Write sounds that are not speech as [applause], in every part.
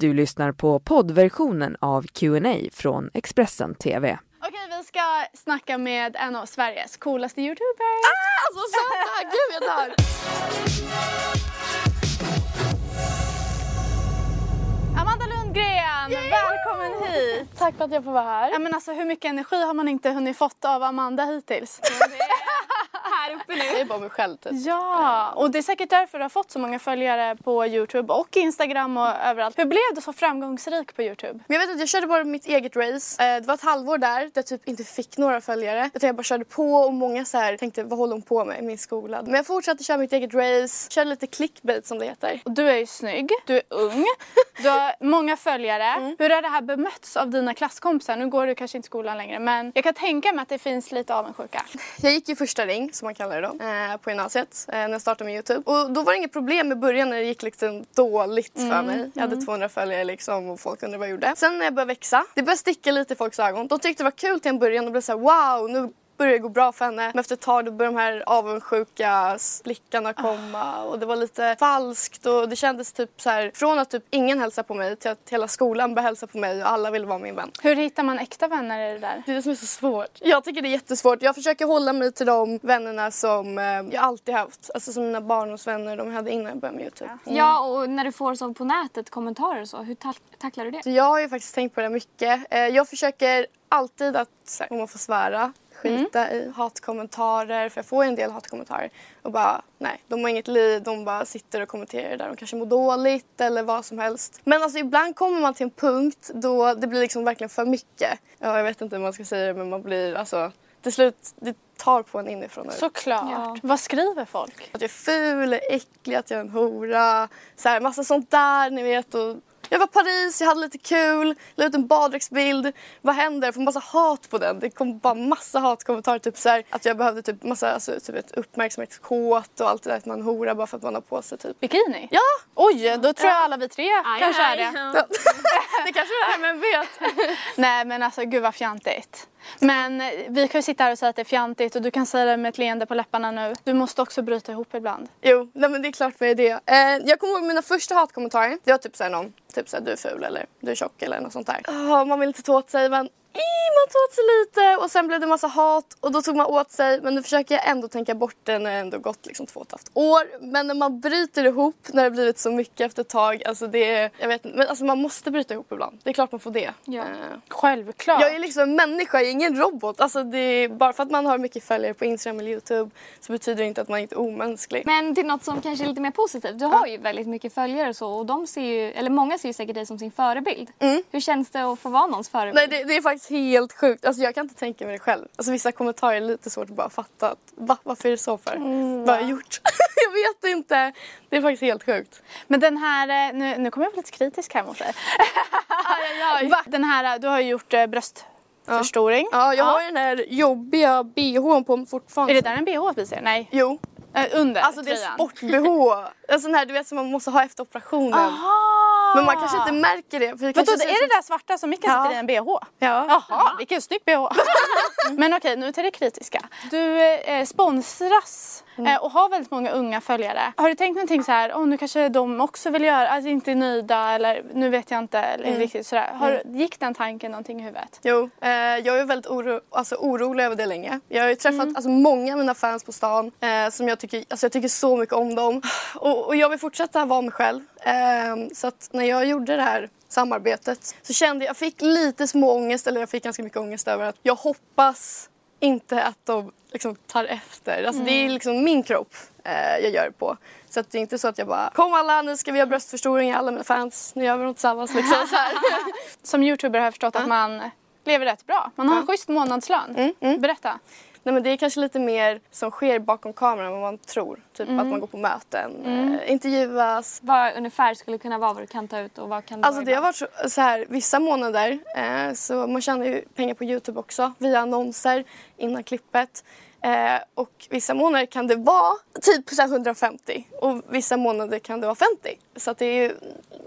Du lyssnar på poddversionen av Q&A från Expressen TV. Okej, vi ska snacka med en av Sveriges coolaste youtubers. Ah, alltså söta! Gud, jag dör! Amanda Lundgren, välkommen hit! Tack för att jag får vara här. Ja, men alltså, hur mycket energi har man inte hunnit fått av Amanda hittills? Här uppe nu. Det är bara mig själv typ. Ja, och det är säkert därför du har fått så många följare på Youtube och Instagram och överallt. Hur blev du så framgångsrik på Youtube? Men jag vet att jag körde bara mitt eget race. Eh, Det var ett halvår där där jag typ inte fick några följare. Utan jag bara körde på och många så här tänkte vad håller hon på med i min skola? Men jag fortsatte köra mitt eget race. Körde lite clickbait som det heter. Och du är ju snygg, du är ung, du har många följare. [laughs] Hur har det här bemötts av dina klasskompisar? Nu går du kanske inte skolan längre men jag kan tänka mig att det finns lite avundsjuka. Jag gick i första ring, som man kallar det då, eh, på gymnasiet eh, när jag startade med Youtube. Och då var det inget problem i början när det gick liksom dåligt för mig. Jag hade 200 följare liksom och folk undrade vad jag gjorde. Sen när jag började växa, det började sticka lite i folks ögon. De tyckte det var kul till en början och blev såhär wow, nu börjar det gå bra för henne. Men efter ett tag då började de här avundsjuka blickarna komma och det var lite falskt och det kändes typ så här från att typ ingen hälsade på mig till att hela skolan började hälsa på mig och alla ville vara min vän. Hur hittar man äkta vänner i det där? Det är det som är så svårt. Jag tycker det är jättesvårt. Jag försöker hålla mig till de vännerna som eh, jag alltid haft. Alltså som mina barndomsvänner de hade innan jag började med Youtube. Ja, och när du får så på nätet kommentarer och så, hur tack- tacklar du det? Så jag har ju faktiskt tänkt på det mycket. Eh, jag försöker alltid att, om man får svära, skita i hatkommentarer. För jag får en del hatkommentarer. Och bara, nej, de har inget liv. De bara sitter och kommenterar där de kanske mår dåligt eller vad som helst. Men alltså ibland kommer man till en punkt då det blir liksom verkligen för mycket. Ja, jag vet inte hur man ska säga det men man blir alltså till slut, det tar på en inifrån och. Såklart. Ja. Vad skriver folk? Att jag är ful, äcklig, att jag är en hora. Så här, massa sånt där, ni vet. Och jag var i Paris, jag hade lite kul, la ut en baddräktsbild. Vad händer? Jag får massa hat på den. Det kom bara massa hatkommentarer. Typ så här, att jag behövde typ massa alltså, typ ett uppmärksamhetskåt och allt det där. Att man är en hora bara för att man har på sig typ. Bikini? Ja! Oj, då tror jag alla vi tre kanske är det. Ja. [laughs] det kanske det är, men vet. Nej men alltså gud vad fjantigt. Men eh, vi kan ju sitta här och säga att det är fjantigt och du kan säga det med ett leende på läpparna nu. Du måste också bryta ihop ibland. Jo, nej, men det är klart är det. Eh, jag kommer ihåg mina första hatkommentarer. Det var typ såhär någon, typ såhär du är ful eller du är tjock eller något sånt där. Oh, man vill inte ta åt sig men man tog åt sig lite och sen blev det massa hat och då tog man åt sig men nu försöker jag ändå tänka bort det när det ändå gått liksom två och ett halvt år. Men när man bryter ihop när det blivit så mycket efter ett tag, alltså det är, jag vet inte, men alltså man måste bryta ihop ibland. Det är klart man får det. Ja. Eh, Självklart. jag är liksom en människa, jag är ingen robot. Alltså det är, bara för att man har mycket följare på Instagram eller Youtube så betyder det inte att man inte är omänsklig. Men till något som kanske är lite mer positivt. Du har ju väldigt mycket följare och så och de ser ju, eller många ser ju säkert dig som sin förebild. Hur känns det att få vara någons förebild? Nej det, det är faktiskt helt sjukt. Alltså jag kan inte tänka mig det själv. Alltså vissa kommentarer är lite svårt att bara fatta. Att, va? Varför är det så för? Vad har jag gjort? [laughs] jag vet inte. Det är faktiskt helt sjukt. Men den här, eh, nu, nu kommer jag vara lite kritisk här mot dig. [laughs] Den här, du har ju gjort eh, bröstförstoring. Ja, jag har ju den här jobbiga bhn på mig fortfarande. Är det där en bh vi ser? Nej. Jo. Eh, under Alltså det är sport-bh. [laughs] En sån här du vet som man måste ha efter operationen. Aha! Men man kanske inte märker det. För det Vadå, är det där svarta som Mikael Ja. sitter i en bh? Ja. Jaha, vilken snygg bh. [laughs] Men okej, nu till det kritiska. Du eh, sponsras Mm. eh, och har väldigt många unga följare. Har du tänkt någonting så här, oh, nu kanske de också vill göra, alltså inte är nöjda eller nu vet jag inte eller Mm. riktigt sådär. Har, Gick den tanken någonting i huvudet? Jo, eh, jag är väldigt oro, alltså, orolig över det länge. Jag har ju träffat Mm. alltså, många av mina fans på stan eh, som jag tycker, alltså, jag tycker så mycket om dem. Och, och jag vill fortsätta vara mig själv. Eh, så att när jag gjorde det här samarbetet så kände jag, jag fick lite små ångest, eller jag fick ganska mycket ångest över att jag hoppas inte att de liksom tar efter. Alltså det är Mm. liksom min kropp eh, jag gör det på. Så att det är inte så att jag bara kom alla nu ska vi göra bröstförstoring alla mina fans, nu gör vi något tillsammans liksom så här. [laughs] Som youtuber har jag förstått att man lever rätt bra. Man har en schysst månadslön. Mm, Berätta. Nej men det är kanske lite mer som sker bakom kameran än vad man tror. Typ att man går på möten, eh, intervjuas. Vad ungefär skulle kunna vara vad du kan ta ut och vad kan det Alltså vara det har varit så, så här vissa månader eh, så man tjänar ju pengar på Youtube också via annonser innan klippet. Eh, och vissa månader kan det vara typ så här 150 och vissa månader kan det vara 50. Så att det är ju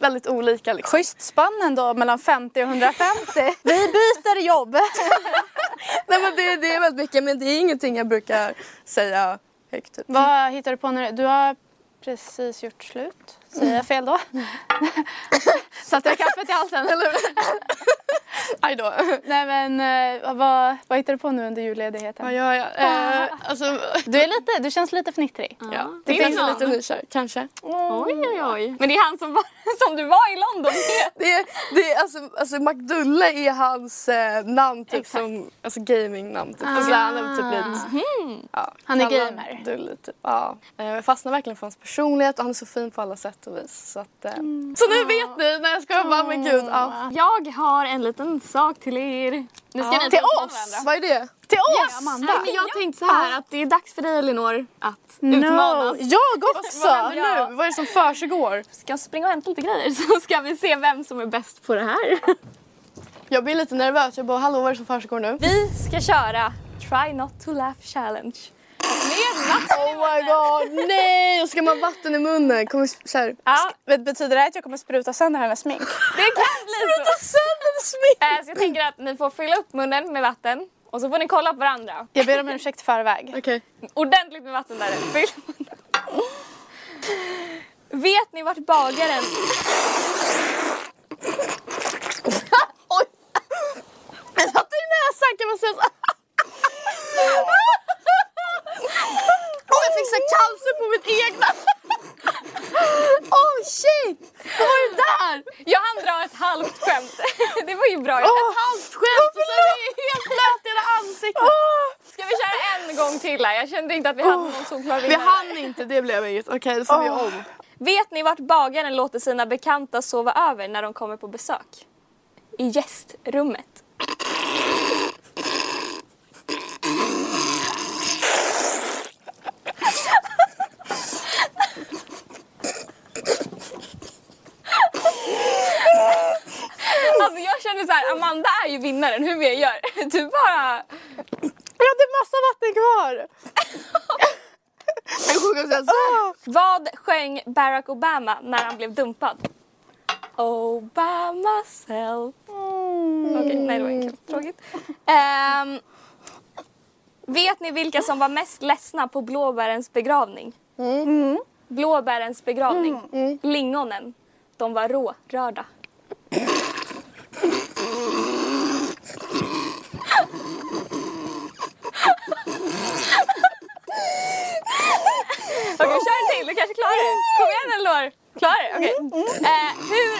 väldigt olika liksom. Schysst spann ändå mellan 50 och 150. [laughs] Vi byter jobb. [laughs] [laughs] Nej men det, det är väldigt mycket men det är ingenting jag brukar säga högt. Vad hittar du på nu? Du har precis gjort slut. Säger jag fel då? [laughs] Satte jag kaffet i halsen? [laughs] Aj då. Nej men eh, vad, vad hittar du på nu under julledigheten? Vad gör jag? Eh, alltså, Du, är lite, du känns lite fnittrig. ja, det finns bra. lite nykär, kanske. Oj, oj, oj. Men det är han som, var, [laughs] som du var i London med. [laughs] Det är, det är alltså, alltså Macdulle är hans eh, namn typ Exakt. som, alltså gamingnamn typ. Är han är typ lite, ja, Han är gamer. Dulle typ. Ja. Eh, Jag fastnar verkligen för hans personlighet och han är så fin på alla sätt och vis. Så, att, eh. så nu vet ni när jag ska bara men gud. Ja. Jag har en liten sak till er. Nu ska Ja. ni Till oss? Vad är det? Till oss! Ja, Amanda! Nej, men jag tänkte så här att det är dags för dig Elinor att No, utmanas. jag Vad också! Ja. nu? Vad är det som försiggår? Ska jag springa och hämta lite grejer [laughs] så ska vi se vem som är bäst på det här. Jag blir lite nervös. Jag bara, hallå vad är det som försiggår nu? Vi ska köra Try Not To Laugh Challenge. Med my god, nej! Och ska man ha vatten i munnen? Kommer så här. Ja, Vet- Betyder det att jag kommer spruta sönder hennes smink? det kan bli så. sönder smink! Eh, Så jag tänker att ni får fylla upp munnen med vatten och så får ni kolla på varandra. Jag ber om ursäkt i förväg. Okej. Ordentligt med vatten där. Fyll munnen. Vet ni vart bagaren... Oj! Jag satte i näsan kan man säga så. Åh, jag fick så här cancer på mitt egna. Oh shit! Vad var det där? Jag hann dra ett halvt skämt. Det var ju bra. Åh, ett halvt skämt och så är det helt blöt i hela ansiktet. Ska vi köra en gång till här? Jag kände inte att vi hade någon solklar Vi vinnare. hann inte, det blev inget. Okej, då får vi om. Vet ni vart bagaren låter sina bekanta sova över när de kommer på besök? I gästrummet. Alltså jag känner så här, Amanda är ju vinnaren hur vi än gör. Du bara... Jag hade massa vatten kvar. [laughs] Jag sjunger så. Vad sjöng Barack Obama när han blev dumpad? Obama self. Okej, nej det var inte tråkigt. Ehm, vet ni vilka som var mest ledsna på blåbärens begravning? Blåbärens begravning. Lingonen. De var rårörda. Okej, kör en till. Du kanske klarar det. Kom igen Elinor. Klarar det? Okej. Eh, hur...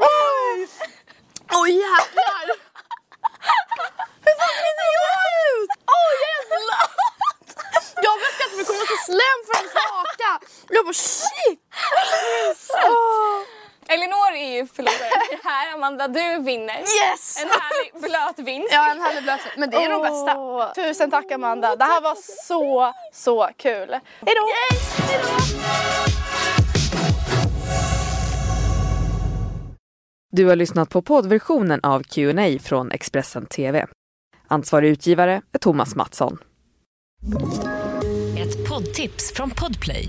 Oj! Oj jävlar! Hur fan ser det ut? Åh jävlar! Jag började skratta för det kom så slem från hans haka. Jag bara shit! Åh. Elinor är ju förlorare i det här. Amanda, du vinner. Yes! En härlig blöt vinst. Ja en härlig blöt men det är de bästa. Tusen tack Amanda. Det här var så, så kul. Hejdå! Du har lyssnat på poddversionen av Q&A från Expressen TV. Ansvarig utgivare är Thomas Mattsson. Ett poddtips från Podplay.